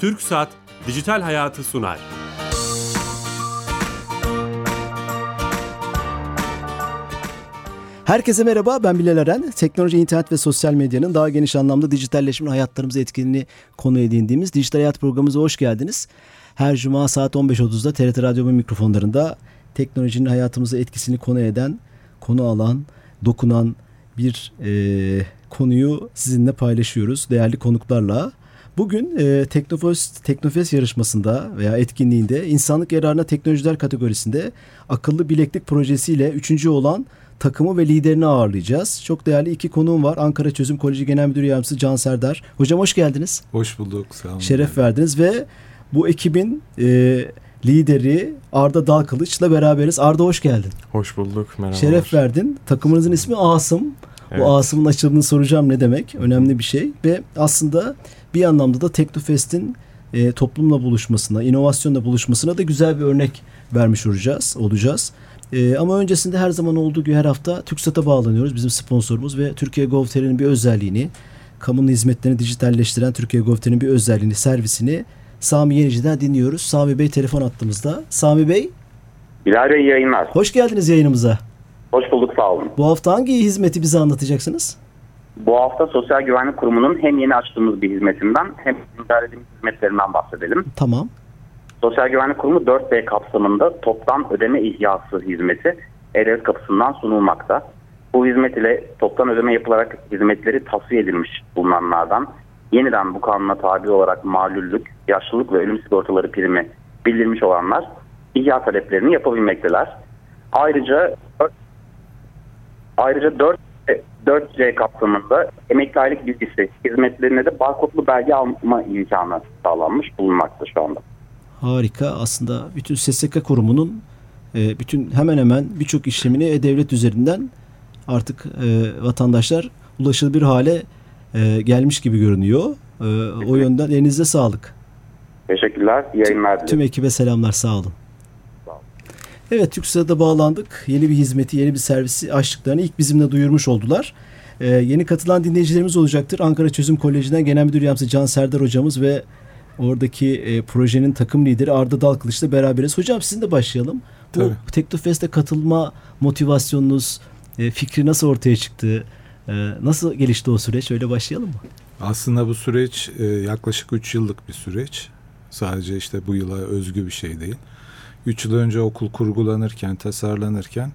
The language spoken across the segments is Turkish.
Türk Saat Dijital Hayatı sunar. Herkese merhaba ben Bilal Eren. Teknoloji, internet ve sosyal medyanın daha geniş anlamda dijitalleşmenin hayatlarımıza etkinliğini konu edindiğimiz Dijital Hayat programımıza hoş geldiniz. Her cuma saat 15.30'da TRT Radyo'nun mikrofonlarında teknolojinin hayatımıza etkisini konu eden, konu alan, dokunan bir e, konuyu sizinle paylaşıyoruz değerli konuklarla. Bugün e, Teknofest, Teknofest yarışmasında veya etkinliğinde insanlık yararına teknolojiler kategorisinde akıllı bileklik projesiyle üçüncü olan takımı ve liderini ağırlayacağız. Çok değerli iki konuğum var. Ankara Çözüm Koleji Genel Müdür Yardımcısı Can Serdar. Hocam hoş geldiniz. Hoş bulduk. Sağ olun. Şeref verdiniz ve bu ekibin e, lideri Arda Dalkılıç'la beraberiz. Arda hoş geldin. Hoş bulduk. Merhaba. Şeref verdin. Takımınızın ismi Asım. Evet. Bu Asım'ın açılımını soracağım ne demek? Önemli bir şey ve aslında bir anlamda da Teknofest'in e, toplumla buluşmasına, inovasyonla buluşmasına da güzel bir örnek vermiş olacağız. olacağız. E, ama öncesinde her zaman olduğu gibi her hafta TürkSat'a bağlanıyoruz. Bizim sponsorumuz ve Türkiye Gov.tr'nin bir özelliğini, kamunun hizmetlerini dijitalleştiren Türkiye Gov.tr'nin bir özelliğini, servisini Sami Yenici'den dinliyoruz. Sami Bey telefon attığımızda. Sami Bey. Bilal Bey yayınlar. Hoş geldiniz yayınımıza. Hoş bulduk sağ olun. Bu hafta hangi hizmeti bize anlatacaksınız? Bu hafta Sosyal Güvenlik Kurumu'nun hem yeni açtığımız bir hizmetinden hem idareli hizmetlerinden bahsedelim. Tamam. Sosyal Güvenlik Kurumu 4B kapsamında toptan ödeme ihyası hizmeti E-Devlet kapısından sunulmakta. Bu hizmet ile toptan ödeme yapılarak hizmetleri tasfiye edilmiş bulunanlardan yeniden bu kanuna tabi olarak malüllük, yaşlılık ve ölüm sigortaları primi bildirmiş olanlar ihya taleplerini yapabilmekteler. Ayrıca ayrıca 4 4C kapsamında emekli aylık bilgisi hizmetlerine de barkodlu belge alma imkanı sağlanmış bulunmakta şu anda. Harika. Aslında bütün SSK kurumunun e, bütün hemen hemen birçok işlemini e-devlet üzerinden artık e, vatandaşlar ulaşılabilir hale e, gelmiş gibi görünüyor. O yönden elinize sağlık. Teşekkürler. İyi yayınlar Tüm ekibe selamlar. Sağ olun. Evet TürkSat'a bağlandık. Yeni bir hizmeti, yeni bir servisi açtıklarını ilk bizimle duyurmuş oldular. Ee, yeni katılan dinleyicilerimiz olacaktır. Ankara Çözüm Koleji'nden Genel Müdür Yardımcısı Can Serdar hocamız ve oradaki e, projenin takım lideri Arda Dalkılıç'la beraberiz. Hocam sizinle başlayalım. Bu Tabii. Teknofest'e katılma motivasyonunuz, e, fikri nasıl ortaya çıktı? E, nasıl gelişti o süreç? Öyle başlayalım mı? Aslında bu süreç e, yaklaşık 3 yıllık bir süreç. Sadece işte bu yıla özgü bir şey değil. 3 yıl önce okul kurgulanırken, tasarlanırken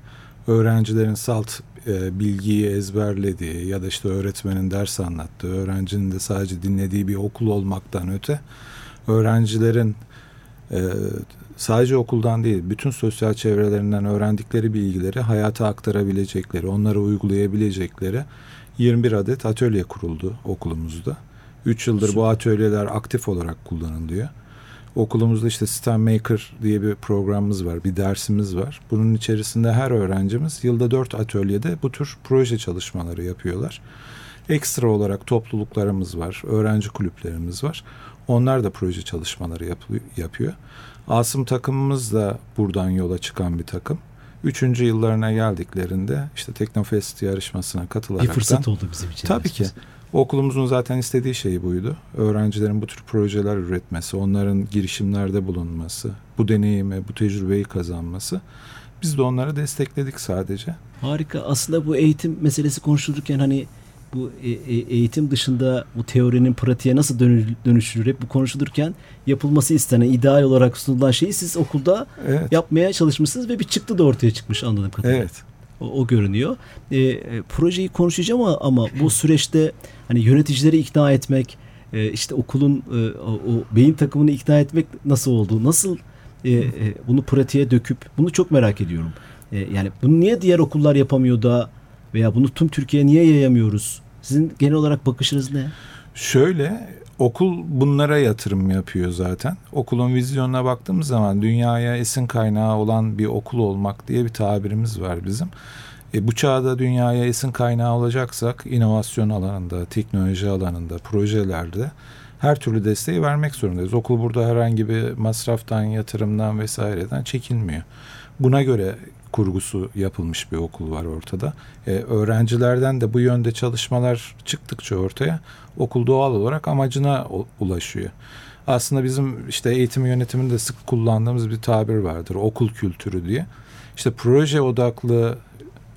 öğrencilerin salt e, bilgiyi ezberlediği ya da işte öğretmenin ders anlattığı, öğrencinin de sadece dinlediği bir okul olmaktan öte öğrencilerin e, sadece okuldan değil bütün sosyal çevrelerinden öğrendikleri bilgileri hayata aktarabilecekleri, onları uygulayabilecekleri 21 adet atölye kuruldu okulumuzda. 3 yıldır bu atölyeler aktif olarak kullanılıyor. Okulumuzda işte System Maker diye bir programımız var, bir dersimiz var. Bunun içerisinde her öğrencimiz yılda dört atölyede bu tür proje çalışmaları yapıyorlar. Ekstra olarak topluluklarımız var, öğrenci kulüplerimiz var. Onlar da proje çalışmaları yapıyor. Asım takımımız da buradan yola çıkan bir takım. Üçüncü yıllarına geldiklerinde işte Teknofest yarışmasına katılarak... Bir fırsat oldu bizim için. Tabii ki. Okulumuzun zaten istediği şey buydu. Öğrencilerin bu tür projeler üretmesi, onların girişimlerde bulunması, bu deneyimi, bu tecrübeyi kazanması. Biz de onları destekledik sadece. Harika. Aslında bu eğitim meselesi konuşulurken hani bu e, e, eğitim dışında bu teorinin pratiğe nasıl dönüşülür hep bu konuşulurken yapılması istenen ideal olarak sunulan şeyi siz okulda evet. yapmaya çalışmışsınız ve bir çıktı da ortaya çıkmış anladığım kadarıyla. Evet. O, o görünüyor. E, e, projeyi konuşacağım ama, ama bu süreçte hani yöneticileri ikna etmek, e, işte okulun e, o, o beyin takımını ikna etmek nasıl oldu? Nasıl e, e, bunu pratiğe döküp bunu çok merak ediyorum. E, yani bunu niye diğer okullar yapamıyor da veya bunu tüm Türkiye'ye niye yayamıyoruz? Sizin genel olarak bakışınız ne? Şöyle okul bunlara yatırım yapıyor zaten. Okulun vizyonuna baktığımız zaman dünyaya esin kaynağı olan bir okul olmak diye bir tabirimiz var bizim. E, bu çağda dünyaya esin kaynağı olacaksak inovasyon alanında, teknoloji alanında, projelerde her türlü desteği vermek zorundayız. Okul burada herhangi bir masraftan, yatırımdan vesaireden çekinmiyor. Buna göre kurgusu yapılmış bir okul var ortada. Ee, öğrencilerden de bu yönde çalışmalar çıktıkça ortaya okul doğal olarak amacına ulaşıyor. Aslında bizim işte eğitim yönetiminde sık kullandığımız bir tabir vardır. Okul kültürü diye. İşte proje odaklı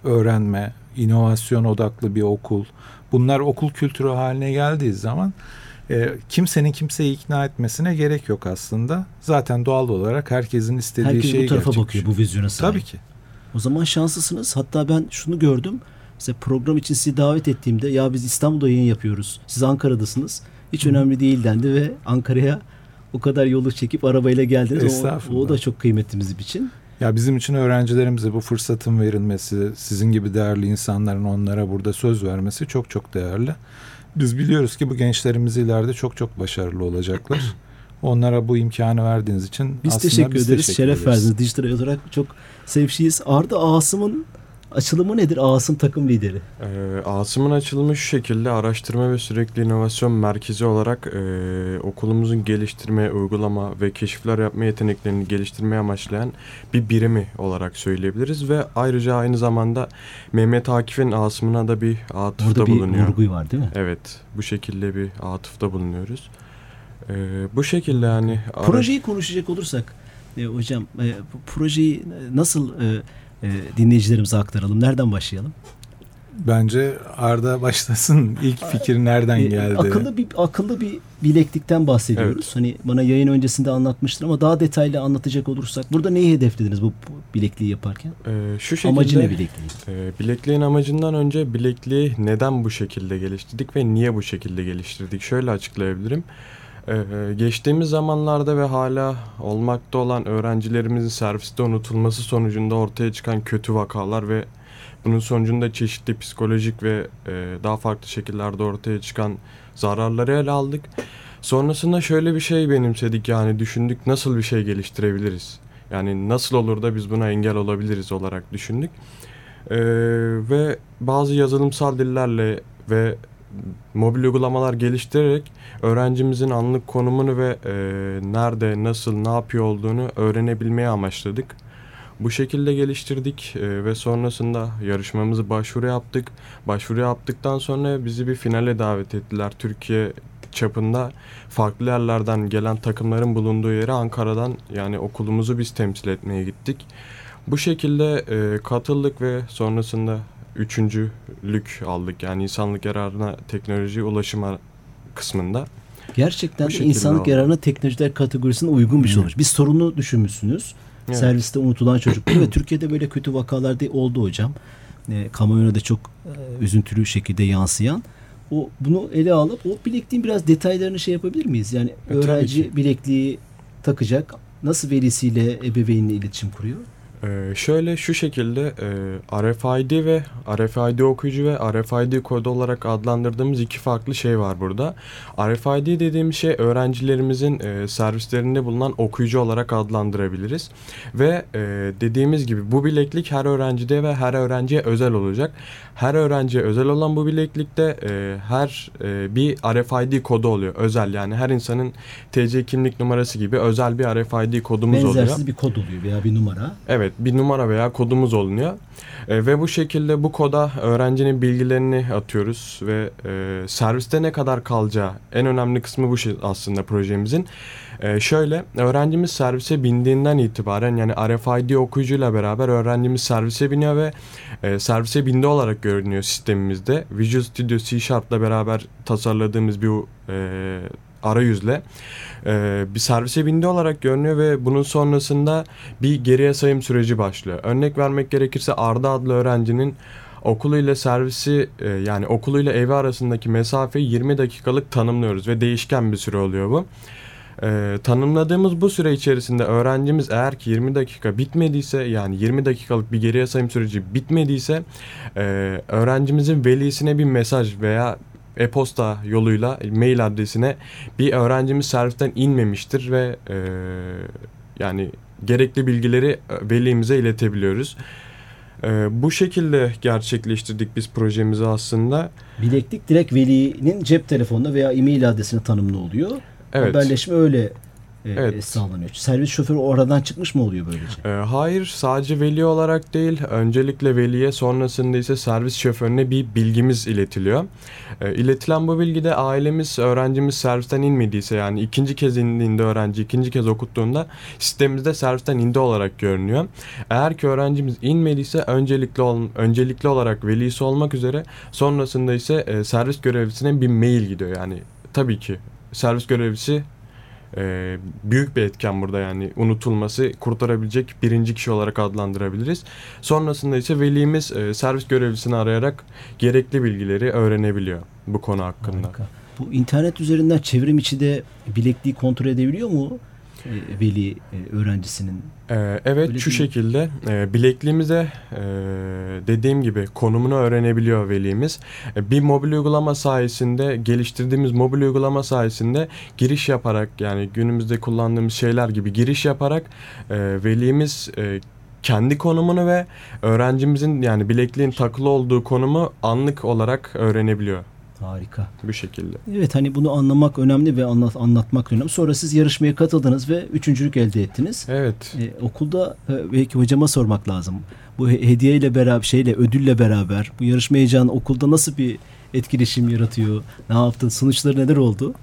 öğrenme, inovasyon odaklı bir okul. Bunlar okul kültürü haline geldiği zaman e, kimsenin kimseyi ikna etmesine gerek yok aslında. Zaten doğal olarak herkesin istediği Herkes şeyi bu tarafa gerçekleşiyor. bakıyor bu vizyona sahip. Tabii ki. O zaman şanslısınız. Hatta ben şunu gördüm. Mesela program için sizi davet ettiğimde ya biz İstanbul'da yayın yapıyoruz. Siz Ankara'dasınız. Hiç önemli değil dendi ve Ankara'ya o kadar yolu çekip arabayla geldiniz. O, o da çok kıymetli bizim için. Ya bizim için öğrencilerimize bu fırsatın verilmesi, sizin gibi değerli insanların onlara burada söz vermesi çok çok değerli. Biz biliyoruz ki bu gençlerimiz ileride çok çok başarılı olacaklar. Onlara bu imkanı verdiğiniz için Biz teşekkür biz ederiz. teşekkür Şeref ederiz. verdiniz. Dijital olarak çok sevşiyiz. Arda Asım'ın açılımı nedir? Asım takım lideri. Ee, Asım'ın açılımı şu şekilde araştırma ve sürekli inovasyon merkezi olarak e, okulumuzun geliştirme, uygulama ve keşifler yapma yeteneklerini geliştirmeye amaçlayan bir birimi olarak söyleyebiliriz ve ayrıca aynı zamanda Mehmet Akif'in Asım'ına da bir atıfta Burada bir bulunuyor. vurgu var değil mi? Evet, bu şekilde bir atıfta bulunuyoruz. Ee, bu şekilde yani ara- Projeyi konuşacak olursak e, hocam e, bu projeyi nasıl e, e, dinleyicilerimize aktaralım? Nereden başlayalım? Bence Arda başlasın. İlk fikir nereden E, geldi? akıllı bir akıllı bir bileklikten bahsediyoruz. Hani bana yayın öncesinde anlatmıştır ama daha detaylı anlatacak olursak burada neyi hedeflediniz bu, bilekliği yaparken? e, şu şekilde Amacı ne bilekliğin? Ee, bilekliğin amacından önce bilekliği neden bu şekilde geliştirdik ve niye bu şekilde geliştirdik? Şöyle açıklayabilirim. Ee, geçtiğimiz zamanlarda ve hala olmakta olan öğrencilerimizin serviste unutulması sonucunda ortaya çıkan kötü vakalar ve bunun sonucunda çeşitli psikolojik ve e, daha farklı şekillerde ortaya çıkan zararları ele aldık. Sonrasında şöyle bir şey benimsedik yani düşündük nasıl bir şey geliştirebiliriz? Yani nasıl olur da biz buna engel olabiliriz olarak düşündük. Ee, ve bazı yazılımsal dillerle ve mobil uygulamalar geliştirerek öğrencimizin anlık konumunu ve e, nerede, nasıl, ne yapıyor olduğunu öğrenebilmeye amaçladık. Bu şekilde geliştirdik e, ve sonrasında yarışmamızı başvuru yaptık. Başvuru yaptıktan sonra bizi bir finale davet ettiler. Türkiye çapında farklı yerlerden gelen takımların bulunduğu yere Ankara'dan yani okulumuzu biz temsil etmeye gittik. Bu şekilde e, katıldık ve sonrasında üçüncülük aldık. Yani insanlık yararına teknoloji ulaşıma kısmında. Gerçekten insanlık oldu. yararına teknolojiler kategorisine uygun bir şey olmuş. Bir sorunu düşünmüşsünüz. Evet. Serviste unutulan çocuklar ve Türkiye'de böyle kötü vakalar da oldu hocam. E, kamuoyuna da çok e, üzüntülü şekilde yansıyan. O bunu ele alıp o bilekliğin biraz detaylarını şey yapabilir miyiz? Yani E, öğrenci bilekliği takacak. Nasıl velisiyle ebeveynle iletişim kuruyor? Ee, şöyle şu şekilde e, RFID ve RFID okuyucu ve RFID kodu olarak adlandırdığımız iki farklı şey var burada. RFID dediğimiz şey öğrencilerimizin e, servislerinde bulunan okuyucu olarak adlandırabiliriz. Ve e, dediğimiz gibi bu bileklik her öğrencide ve her öğrenciye özel olacak. Her öğrenciye özel olan bu bileklikte e, her e, bir RFID kodu oluyor. Özel yani her insanın TC kimlik numarası gibi özel bir RFID kodumuz oluyor. Benzersiz bir kod oluyor veya bir numara. Evet bir numara veya kodumuz olunuyor. E, ve bu şekilde bu koda öğrencinin bilgilerini atıyoruz ve e, serviste ne kadar kalacağı en önemli kısmı bu şey aslında projemizin. E, şöyle öğrencimiz servise bindiğinden itibaren yani RFID okuyucuyla beraber öğrencimiz servise biniyor ve e, servise bindi olarak görünüyor sistemimizde. Visual Studio C Sharp'la beraber tasarladığımız bir e, arayüzle e, bir servise bindi olarak görünüyor ve bunun sonrasında bir geriye sayım süreci başlıyor. Örnek vermek gerekirse Arda adlı öğrencinin okuluyla servisi e, yani okuluyla evi arasındaki mesafeyi 20 dakikalık tanımlıyoruz ve değişken bir süre oluyor bu. E, tanımladığımız bu süre içerisinde öğrencimiz eğer ki 20 dakika bitmediyse yani 20 dakikalık bir geriye sayım süreci bitmediyse e, öğrencimizin velisine bir mesaj veya e-posta yoluyla mail adresine bir öğrencimiz servisten inmemiştir ve e, yani gerekli bilgileri e, velimize iletebiliyoruz. E, bu şekilde gerçekleştirdik biz projemizi aslında. Bileklik direkt velinin cep telefonuna veya e-mail adresine tanımlı oluyor. Evet. Haberleşme öyle Evet. sağlanıyor. Servis şoförü oradan çıkmış mı oluyor böylece? Ee, hayır sadece veli olarak değil öncelikle veliye sonrasında ise servis şoförüne bir bilgimiz iletiliyor. Ee, iletilen bu bilgide ailemiz öğrencimiz servisten inmediyse yani ikinci kez indiğinde öğrenci ikinci kez okuttuğunda sistemimizde servisten indi olarak görünüyor. Eğer ki öğrencimiz inmediyse öncelikli ol, öncelikli olarak velisi olmak üzere sonrasında ise e, servis görevlisine bir mail gidiyor yani tabii ki servis görevlisi e, büyük bir etken burada yani unutulması kurtarabilecek birinci kişi olarak adlandırabiliriz. Sonrasında ise velimiz e, servis görevlisini arayarak gerekli bilgileri öğrenebiliyor bu konu hakkında. Harika. Bu internet üzerinden çevrim içi de bilekliği kontrol edebiliyor mu e, veli e, öğrencisinin? Ee, evet Öyle şu değil şekilde e, bilekliğimize e, dediğim gibi konumunu öğrenebiliyor velimiz. E, bir mobil uygulama sayesinde geliştirdiğimiz mobil uygulama sayesinde giriş yaparak yani günümüzde kullandığımız şeyler gibi giriş yaparak e, velimiz e, kendi konumunu ve öğrencimizin yani bilekliğin takılı olduğu konumu anlık olarak öğrenebiliyor Harika. bu şekilde. Evet hani bunu anlamak önemli ve anlat, anlatmak önemli. Sonra siz yarışmaya katıldınız ve üçüncülük elde ettiniz. Evet. E, okulda e, belki hocama sormak lazım. Bu he- hediye ile beraber şeyle ödülle beraber bu yarışma heyecanı okulda nasıl bir etkileşim yaratıyor? Ne yaptın? Sonuçları neler oldu?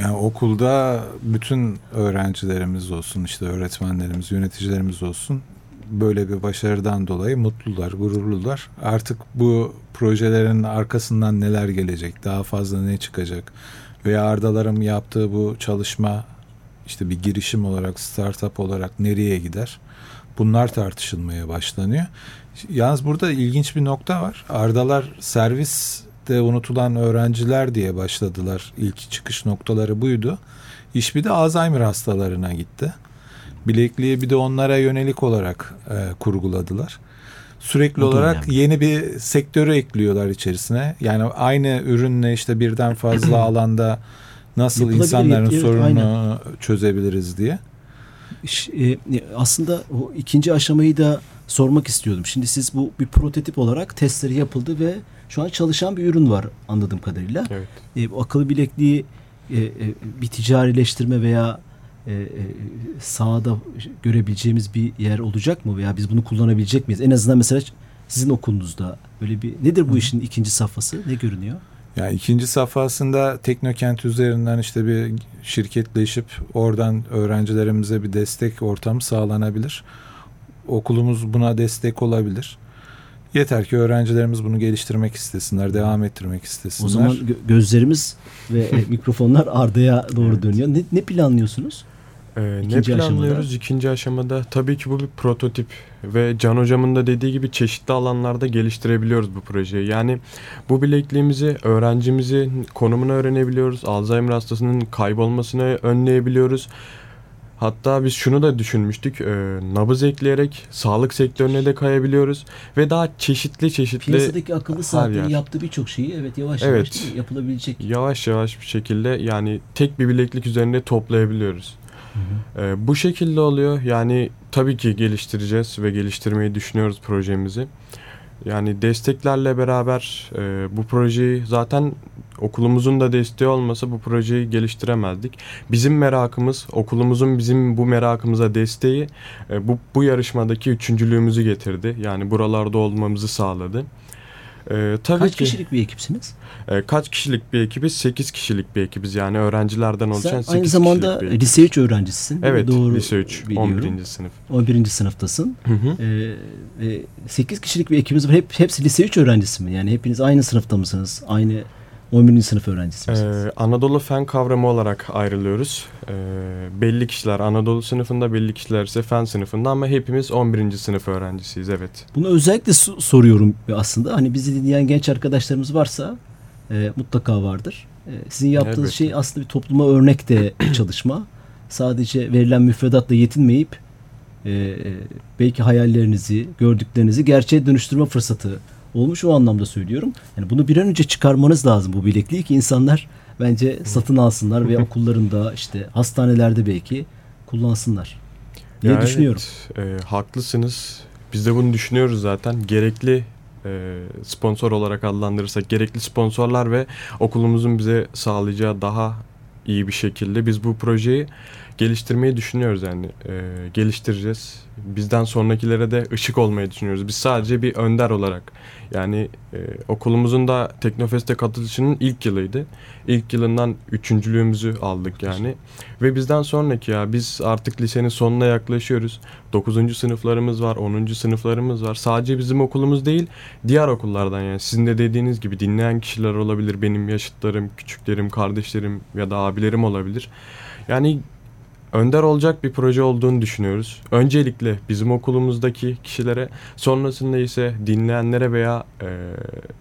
Yani okulda bütün öğrencilerimiz olsun, işte öğretmenlerimiz, yöneticilerimiz olsun böyle bir başarıdan dolayı mutlular, gururlular. Artık bu projelerin arkasından neler gelecek, daha fazla ne çıkacak veya Ardalar'ın yaptığı bu çalışma işte bir girişim olarak, startup olarak nereye gider? Bunlar tartışılmaya başlanıyor. Yalnız burada ilginç bir nokta var. Ardalar serviste unutulan öğrenciler diye başladılar. İlk çıkış noktaları buydu. İş bir de Alzheimer hastalarına gitti. Bilekliği bir de onlara yönelik olarak e, kurguladılar. Sürekli olarak önemli. yeni bir sektörü ekliyorlar içerisine. Yani aynı ürünle işte birden fazla alanda nasıl insanların evet, sorununu çözebiliriz diye. E, e, aslında o ikinci aşamayı da sormak istiyordum. Şimdi siz bu bir prototip olarak testleri yapıldı ve şu an çalışan bir ürün var anladığım kadarıyla. Evet. E, bu akıllı bilekliği e, e, bir ticarileştirme veya e, e, sahada görebileceğimiz bir yer olacak mı veya biz bunu kullanabilecek miyiz? En azından mesela sizin okulunuzda böyle bir nedir bu işin ikinci safhası? Ne görünüyor? Yani ikinci safhasında Teknokent üzerinden işte bir şirketleşip oradan öğrencilerimize bir destek ortamı sağlanabilir. Okulumuz buna destek olabilir. Yeter ki öğrencilerimiz bunu geliştirmek istesinler, devam ettirmek istesinler. O zaman gö- gözlerimiz ve mikrofonlar Arda'ya doğru dönüyor. Ne, ne planlıyorsunuz? Ee, ne planlıyoruz aşamada? ikinci aşamada? Tabii ki bu bir prototip ve Can Hocam'ın da dediği gibi çeşitli alanlarda geliştirebiliyoruz bu projeyi. Yani bu bilekliğimizi öğrencimizin konumunu öğrenebiliyoruz. Alzheimer hastasının kaybolmasını önleyebiliyoruz. Hatta biz şunu da düşünmüştük. e, nabız ekleyerek sağlık sektörüne de kayabiliyoruz ve daha çeşitli çeşitli Piyasadaki akıllı saatlerin yaptığı birçok şeyi evet yavaş Evet. yavaş değil mi? yapılabilecek. yavaş yavaş bir şekilde yani tek bir bileklik üzerinde toplayabiliyoruz. Ee, bu şekilde oluyor. Yani tabii ki geliştireceğiz ve geliştirmeyi düşünüyoruz projemizi. Yani desteklerle beraber e, bu projeyi zaten okulumuzun da desteği olmasa bu projeyi geliştiremezdik. Bizim merakımız, okulumuzun bizim bu merakımıza desteği e, bu, bu yarışmadaki üçüncülüğümüzü getirdi. Yani buralarda olmamızı sağladı. E, tabii Kaç ki kişilik bir ekipsiniz? e, kaç kişilik bir ekibiz? 8 kişilik bir ekibiz. Yani öğrencilerden oluşan Sen 8 aynı zamanda lise 3 öğrencisisin. Evet, Doğru lise 3, biliyorum. 11. sınıf. 11. sınıftasın. Hı hı. Ee, e, 8 kişilik bir ekibimiz var. Hep, hepsi lise 3 öğrencisi mi? Yani hepiniz aynı sınıfta mısınız? Aynı 11. sınıf öğrencisi misiniz? Ee, Anadolu fen kavramı olarak ayrılıyoruz. Ee, belli kişiler Anadolu sınıfında, belli kişiler ise fen sınıfında ama hepimiz 11. sınıf öğrencisiyiz evet. Bunu özellikle so- soruyorum aslında. Hani bizi dinleyen genç arkadaşlarımız varsa e, mutlaka vardır. E, sizin yaptığınız Elbette. şey aslında bir topluma örnek de çalışma. Sadece verilen müfredatla yetinmeyip e, e, belki hayallerinizi, gördüklerinizi gerçeğe dönüştürme fırsatı olmuş o anlamda söylüyorum. Yani bunu bir an önce çıkarmanız lazım bu bilekliği ki insanlar bence satın alsınlar ve okullarında işte hastanelerde belki kullansınlar diye Ya düşünüyorum. Evet, e, haklısınız. Biz de bunu düşünüyoruz zaten. Gerekli e, sponsor olarak adlandırırsak gerekli sponsorlar ve okulumuzun bize sağlayacağı daha iyi bir şekilde biz bu projeyi geliştirmeyi düşünüyoruz yani. E, geliştireceğiz. Bizden sonrakilere de ışık olmayı düşünüyoruz. Biz sadece bir önder olarak yani e, okulumuzun da Teknofest'e katılışının ilk yılıydı. İlk yılından üçüncülüğümüzü aldık yani. Ve bizden sonraki ya biz artık lisenin sonuna yaklaşıyoruz. 9. sınıflarımız var, 10. sınıflarımız var. Sadece bizim okulumuz değil, diğer okullardan yani sizin de dediğiniz gibi dinleyen kişiler olabilir. Benim yaşıtlarım, küçüklerim, kardeşlerim ya da abilerim olabilir. Yani önder olacak bir proje olduğunu düşünüyoruz. Öncelikle bizim okulumuzdaki kişilere, sonrasında ise dinleyenlere veya e,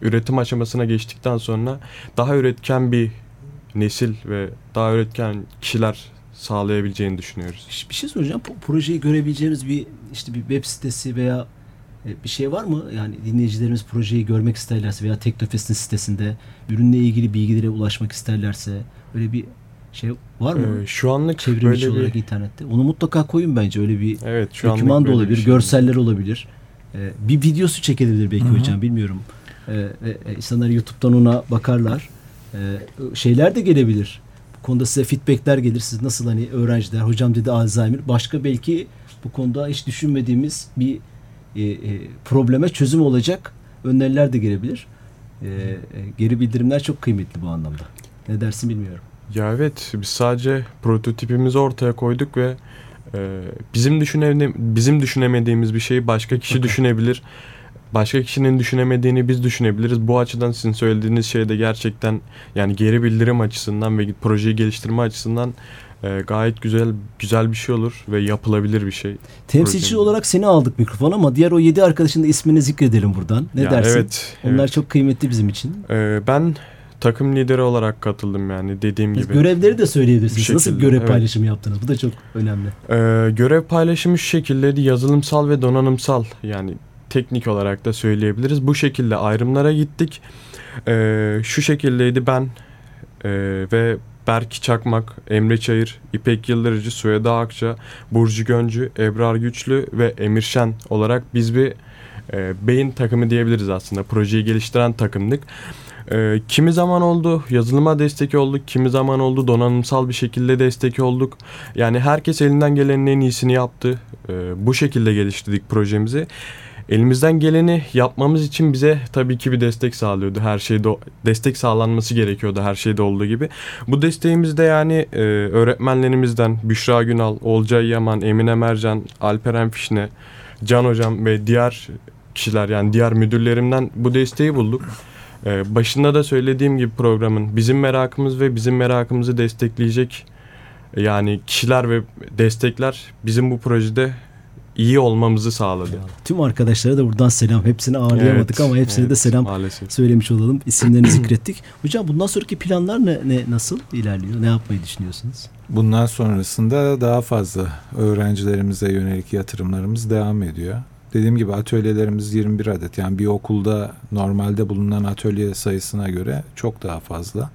üretim aşamasına geçtikten sonra daha üretken bir nesil ve daha üretken kişiler sağlayabileceğini düşünüyoruz. Bir şey soracağım. Bu projeyi görebileceğimiz bir işte bir web sitesi veya e, bir şey var mı? Yani dinleyicilerimiz projeyi görmek isterlerse veya Teknofest'in sitesinde ürünle ilgili bilgilere ulaşmak isterlerse öyle bir şey var mı? Ee, şu anlık Çevrim içi bir olarak internette. Onu mutlaka koyun bence. Öyle bir evet şu doküman da olabilir, şey görseller olabilir. Ee, bir videosu çekilebilir belki Hı hı. hocam bilmiyorum. Ee, e, e, insanlar YouTube'dan ona bakarlar. Ee, şeyler de gelebilir. Bu konuda size feedbackler gelir. Siz nasıl hani öğrenciler, hocam dedi Alzheimer. Başka belki bu konuda hiç düşünmediğimiz bir e, e, probleme çözüm olacak öneriler de gelebilir. Ee, e, geri bildirimler çok kıymetli bu anlamda. Ne dersin bilmiyorum. Ya evet biz sadece prototipimizi ortaya koyduk ve e, bizim düşüne bizim düşünemediğimiz bir şeyi başka kişi düşünebilir. Başka kişinin düşünemediğini biz düşünebiliriz. Bu açıdan sizin söylediğiniz şey de gerçekten yani geri bildirim açısından ve projeyi geliştirme açısından e, gayet güzel güzel bir şey olur ve yapılabilir bir şey. Temsilci Projenin. olarak seni aldık mikrofon ama diğer o yedi arkadaşın da ismini zikredelim buradan. Ne Ya dersin? Evet. Onlar evet. çok kıymetli bizim için. E, ben takım lideri olarak katıldım yani dediğim Biz gibi. görevleri de söyleyebilirsiniz. Bir Nasıl şekilde, görev evet. paylaşımı yaptınız? Bu da çok önemli. Ee, görev paylaşımı şu şekildeydi yazılımsal ve donanımsal yani teknik olarak da söyleyebiliriz. Bu şekilde ayrımlara gittik. Ee, şu şekildeydi ben e, ve Berk Çakmak, Emre Çayır, İpek Yıldırıcı, Süheda Akça, Burcu Göncü, Ebrar Güçlü ve Emir Şen olarak biz bir e, beyin takımı diyebiliriz aslında. Projeyi geliştiren takımdık. Ee, kimi zaman oldu yazılıma destek olduk, kimi zaman oldu donanımsal bir şekilde destek olduk. Yani herkes elinden gelenin en iyisini yaptı. Ee, bu şekilde geliştirdik projemizi. Elimizden geleni yapmamız için bize tabii ki bir destek sağlıyordu. Her şeyde destek sağlanması gerekiyordu her şeyde olduğu gibi. Bu desteğimiz de yani e, öğretmenlerimizden Büşra Günal, Olcay Yaman, Emine Mercan, Alperen Fişne, Can Hocam ve diğer kişiler yani diğer müdürlerimden bu desteği bulduk. Ee, başında da söylediğim gibi programın bizim merakımız ve bizim merakımızı destekleyecek e, yani kişiler ve destekler bizim bu projede iyi olmamızı sağladı. Tüm arkadaşlara da buradan selam. Hepsini ağırlayamadık Evet, ama hepsine de evet, selam Maalesef. söylemiş olalım. İsimlerini zikrettik. Hocam bundan sonraki planlar ne, ne nasıl ilerliyor? Ne yapmayı düşünüyorsunuz? Bundan sonrasında daha fazla öğrencilerimize yönelik yatırımlarımız devam ediyor. Dediğim gibi atölyelerimiz 21 adet. Yani bir okulda normalde bulunan atölye sayısına göre çok daha fazla.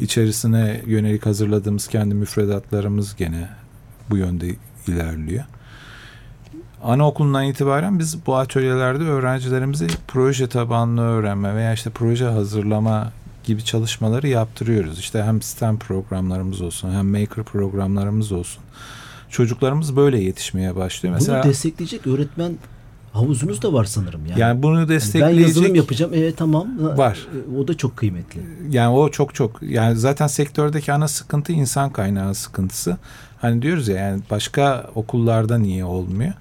İçerisine yönelik hazırladığımız kendi müfredatlarımız gene bu yönde ilerliyor. Anaokulundan itibaren biz bu atölyelerde öğrencilerimize proje tabanlı öğrenme veya işte proje hazırlama gibi çalışmaları yaptırıyoruz. İşte hem STEM programlarımız olsun hem Maker programlarımız olsun. Çocuklarımız böyle yetişmeye başlıyor. Mesela Bunu destekleyecek öğretmen havuzunuz da var sanırım. Yani, yani bunu Yani ben destekleyecek yazılım yapacağım. Evet tamam. Var. E, O da çok kıymetli. yani o çok çok yani zaten sektördeki ana sıkıntı insan kaynağı sıkıntısı. Hani diyoruz ya yani başka okullarda niye olmuyor?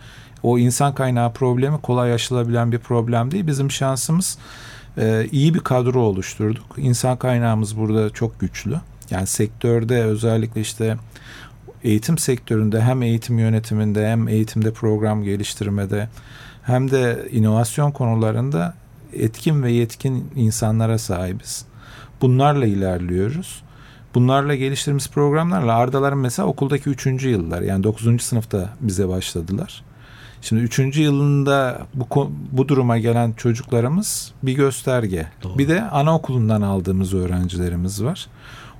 O insan kaynağı problemi kolay aşılabilen bir problem değil. Bizim şansımız e, iyi bir kadro oluşturduk. İnsan kaynağımız burada çok güçlü. Yani sektörde özellikle işte eğitim sektöründe hem eğitim yönetiminde hem eğitimde program geliştirmede hem de inovasyon konularında etkin ve yetkin insanlara sahibiz. Bunlarla ilerliyoruz. Bunlarla geliştirdiğimiz programlarla Ardaların mesela okuldaki 3. yıllar yani 9. sınıfta bize başladılar. Şimdi 3. yılında bu bu duruma gelen çocuklarımız bir gösterge. Doğru. Bir de anaokulundan aldığımız öğrencilerimiz var.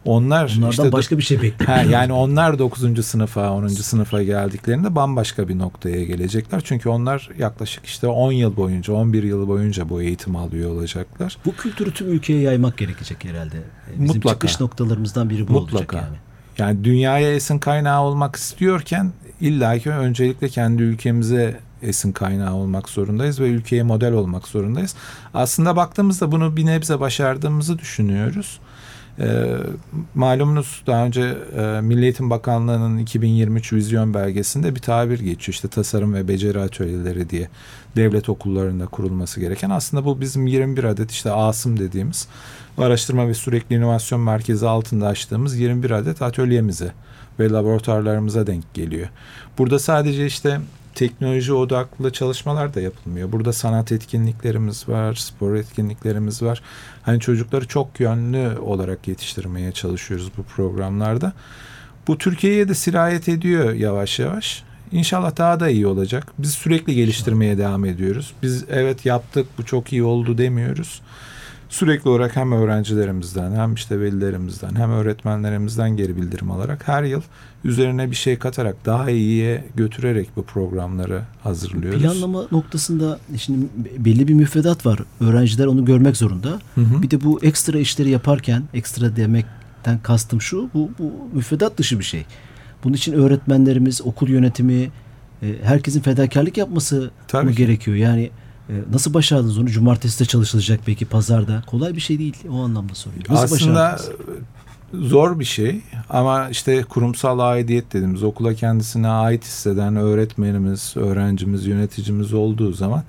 Onlar Onlardan işte başka bir şey bekliyor. Yani onlar 9. sınıfa, 10. sınıfa geldiklerinde bambaşka bir noktaya gelecekler. Çünkü onlar yaklaşık işte 10 yıl boyunca, 11 yıl boyunca bu eğitimi alıyor olacaklar. Bu kültürü tüm ülkeye yaymak gerekecek herhalde. E, Bizim Mutlaka. çıkış noktalarımızdan biri bu olacak Mutlaka. yani. Yani dünyaya esin kaynağı olmak istiyorken illaki öncelikle kendi ülkemize esin kaynağı olmak zorundayız ve ülkeye model olmak zorundayız. Aslında baktığımızda bunu bir nebze başardığımızı düşünüyoruz. E, malumunuz daha önce e, Milli Eğitim Bakanlığı'nın 2023 vizyon belgesinde bir tabir geçiyor. İşte tasarım ve beceri atölyeleri diye devlet okullarında kurulması gereken. Aslında bu bizim 21 adet işte ASım dediğimiz araştırma ve sürekli inovasyon merkezi altında açtığımız 21 adet atölyemize ve laboratuvarlarımıza denk geliyor. Burada sadece işte teknoloji odaklı çalışmalar da yapılmıyor. Burada sanat etkinliklerimiz var, spor etkinliklerimiz var. Hani çocukları çok yönlü olarak yetiştirmeye çalışıyoruz bu programlarda. Bu Türkiye'ye de sirayet ediyor yavaş yavaş. İnşallah daha da iyi olacak. Biz sürekli geliştirmeye devam ediyoruz. Biz evet yaptık bu çok iyi oldu demiyoruz sürekli olarak hem öğrencilerimizden hem işte velilerimizden hem öğretmenlerimizden geri bildirim alarak her yıl üzerine bir şey katarak daha iyiye götürerek bu programları hazırlıyoruz. Planlama noktasında şimdi belli bir müfredat var. Öğrenciler onu görmek zorunda. Hı hı. Bir de bu ekstra işleri yaparken ekstra demekten kastım şu bu, bu müfredat dışı bir şey. Bunun için öğretmenlerimiz, okul yönetimi e, herkesin fedakarlık yapması mı gerekiyor? Yani nasıl başardınız onu? Cumartesi de çalışılacak belki pazarda. Kolay bir şey değil. O anlamda soruyorum. Nasıl Aslında başardınız? zor bir şey ama işte kurumsal aidiyet dediğimiz okula kendisine ait hisseden öğretmenimiz, öğrencimiz, yöneticimiz olduğu zaman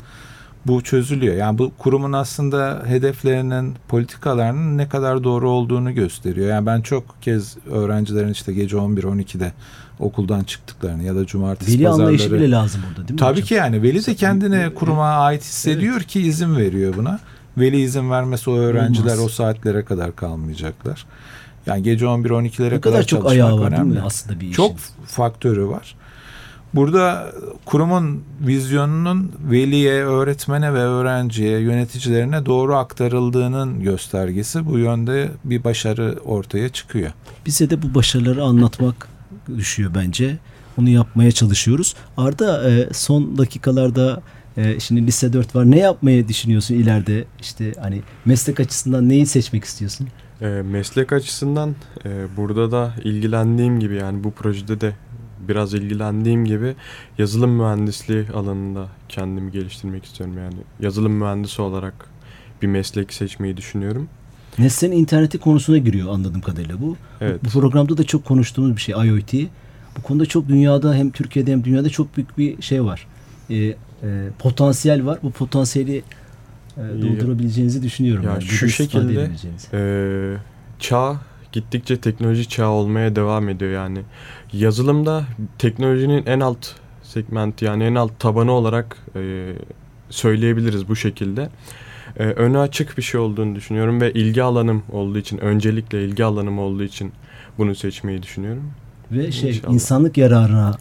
bu çözülüyor. Yani bu kurumun aslında hedeflerinin, politikalarının ne kadar doğru olduğunu gösteriyor. Yani ben çok kez öğrencilerin işte gece 11-12'de okuldan çıktıklarını ya da cumartesi veli pazarları. Veli anlayışı bile lazım burada değil mi Tabii hocam? ki yani veli de kendine kuruma ait hissediyor evet. ki izin veriyor buna. Veli izin vermesi o öğrenciler Olmaz. o saatlere kadar kalmayacaklar. Yani gece 11-12'lere kadar, kadar çok ayağı var önemli. değil mi aslında bir işin? Çok faktörü var. Burada kurumun vizyonunun veliye, öğretmene ve öğrenciye, yöneticilerine doğru aktarıldığının göstergesi bu yönde bir başarı ortaya çıkıyor. Bize de bu başarıları anlatmak düşüyor bence. Onu yapmaya çalışıyoruz. Arda e, son dakikalarda e, şimdi lise 4 var. Ne yapmayı düşünüyorsun ileride? İşte hani meslek açısından neyi seçmek istiyorsun? E, meslek açısından burada da ilgilendiğim gibi yani bu projede de biraz ilgilendiğim gibi yazılım mühendisliği alanında kendimi geliştirmek istiyorum yani. Yazılım mühendisi olarak bir meslek seçmeyi düşünüyorum. Nesnenin interneti konusuna giriyor anladığım kadarıyla bu. Evet. Bu programda da çok konuştuğumuz bir şey IoT. Bu konuda çok dünyada hem Türkiye'de hem dünyada çok büyük bir şey var. E, e, potansiyel var. Bu potansiyeli e, doldurabileceğinizi düşünüyorum. Ya yani. şu şekilde e, çağ gittikçe teknoloji çağı olmaya devam ediyor yani. Yazılımda teknolojinin en alt segmenti yani en alt tabanı olarak e, söyleyebiliriz bu şekilde. E, önü açık bir şey olduğunu düşünüyorum ve ilgi alanım olduğu için öncelikle ilgi alanım olduğu için bunu seçmeyi düşünüyorum. Ve şey İnşallah. insanlık yararına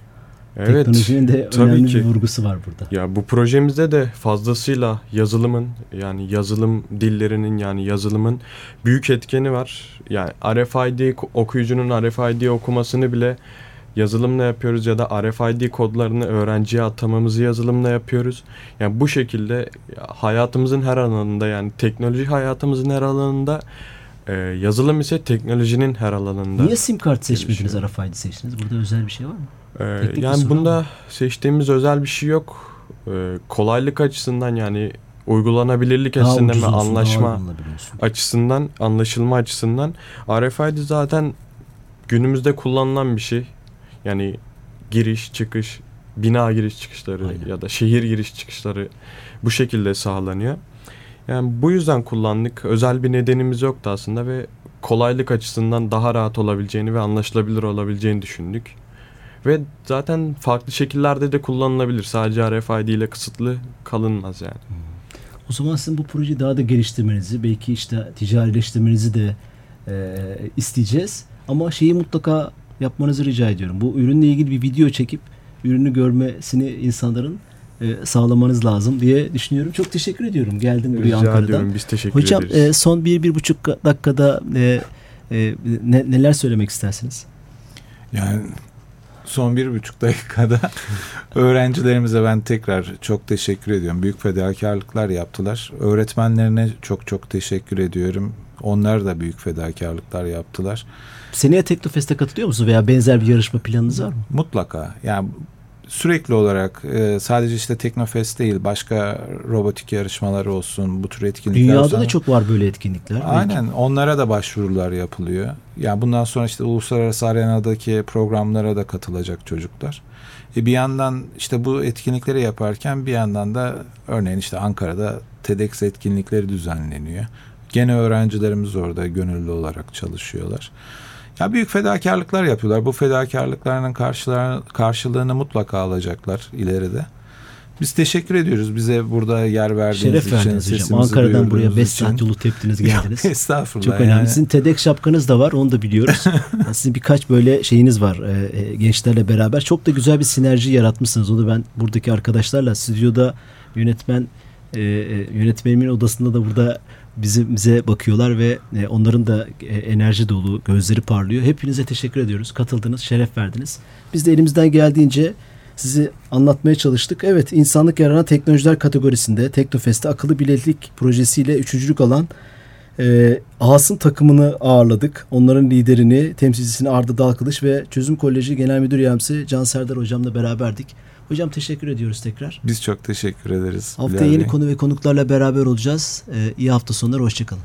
Evet, Teknolojinin de önemli ki. bir vurgusu var burada. Ya bu projemizde de fazlasıyla yazılımın yani yazılım dillerinin yani yazılımın büyük etkeni var. Yani RFID okuyucunun RFID okumasını bile yazılımla yapıyoruz ya da RFID kodlarını öğrenciye atamamızı yazılımla yapıyoruz. Yani bu şekilde hayatımızın her alanında yani teknoloji hayatımızın her alanında ee, yazılım ise teknolojinin her alanında. Niye sim kart seçmediniz, RFID seçtiniz? Burada özel bir şey var mı? Ee, yani bunda seçtiğimiz özel bir şey yok. Ee, kolaylık açısından yani uygulanabilirlik daha açısından ve anlaşma açısından, anlaşılma açısından RFID zaten günümüzde kullanılan bir şey. Yani giriş, çıkış, bina giriş çıkışları Aynen. ya da şehir giriş çıkışları bu şekilde sağlanıyor. Yani bu yüzden kullandık. Özel bir nedenimiz yoktu aslında ve kolaylık açısından daha rahat olabileceğini ve anlaşılabilir olabileceğini düşündük. Ve zaten farklı şekillerde de kullanılabilir. Sadece RFID ile kısıtlı kalınmaz yani. O zaman sizin bu projeyi daha da geliştirmenizi, belki işte ticarileştirmenizi de e, isteyeceğiz. Ama şeyi mutlaka yapmanızı rica ediyorum. Bu ürünle ilgili bir video çekip ürünü görmesini insanların e, sağlamanız lazım diye düşünüyorum. Çok teşekkür ediyorum. Geldim buraya Rica Ankara'dan. Ediyorum. Biz teşekkür Hocam, ederiz. Hocam e, son bir, bir buçuk dakikada e, e, ne, neler söylemek istersiniz? Yani son bir buçuk dakikada öğrencilerimize ben tekrar çok teşekkür ediyorum. Büyük fedakarlıklar yaptılar. Öğretmenlerine çok çok teşekkür ediyorum. Onlar da büyük fedakarlıklar yaptılar. Seneye Teknofest'e katılıyor musunuz veya benzer bir yarışma planınız var mı? Mutlaka. Yani sürekli olarak e, sadece işte Teknofest değil başka robotik yarışmaları olsun bu tür etkinlikler Dünyada olsun. da çok var böyle etkinlikler. Aynen onlara da başvurular yapılıyor. Yani bundan sonra işte uluslararası arenadaki programlara da katılacak çocuklar. E bir yandan işte bu etkinlikleri yaparken bir yandan da örneğin işte Ankara'da TEDx etkinlikleri düzenleniyor. Gene öğrencilerimiz orada gönüllü olarak çalışıyorlar. Ya büyük fedakarlıklar yapıyorlar. Bu fedakarlıklarının karşılığını mutlaka alacaklar ileride. Biz teşekkür ediyoruz bize burada yer verdiğiniz Şeref için. verdiniz hocam. Ankara'dan buraya duyurduğunuz 5 için. saat yolu teptiniz geldiniz. Estağfurullah. Çok önemli. yani. Sizin TEDx şapkanız da var onu da biliyoruz. Yani Sizin birkaç böyle şeyiniz var e, e, gençlerle beraber. Çok da güzel bir sinerji yaratmışsınız. Onu ben buradaki arkadaşlarla stüdyoda yönetmen e, e, yönetmenimin odasında da burada bizi, bize bakıyorlar ve e, onların da e, enerji dolu, gözleri parlıyor. Hepinize teşekkür ediyoruz. Katıldınız, şeref verdiniz. Biz de elimizden geldiğince sizi anlatmaya çalıştık. Evet, insanlık yararına teknolojiler kategorisinde Teknofest'te akıllı bileklik projesiyle üçüncülük alan e, Asım takımını ağırladık. Onların liderini, temsilcisini Arda Dalkılıç ve Çözüm Koleji Genel Müdür Yardımcısı Can Serdar Hocam'la beraberdik. Hocam teşekkür ediyoruz tekrar. Biz çok teşekkür ederiz. Haftaya Bilal yeni Bey. konu ve konuklarla beraber olacağız. E, iyi hafta sonları, hoşçakalın.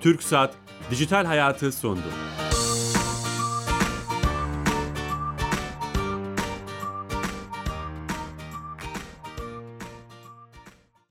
Türk Saat Dijital Hayatı sondu.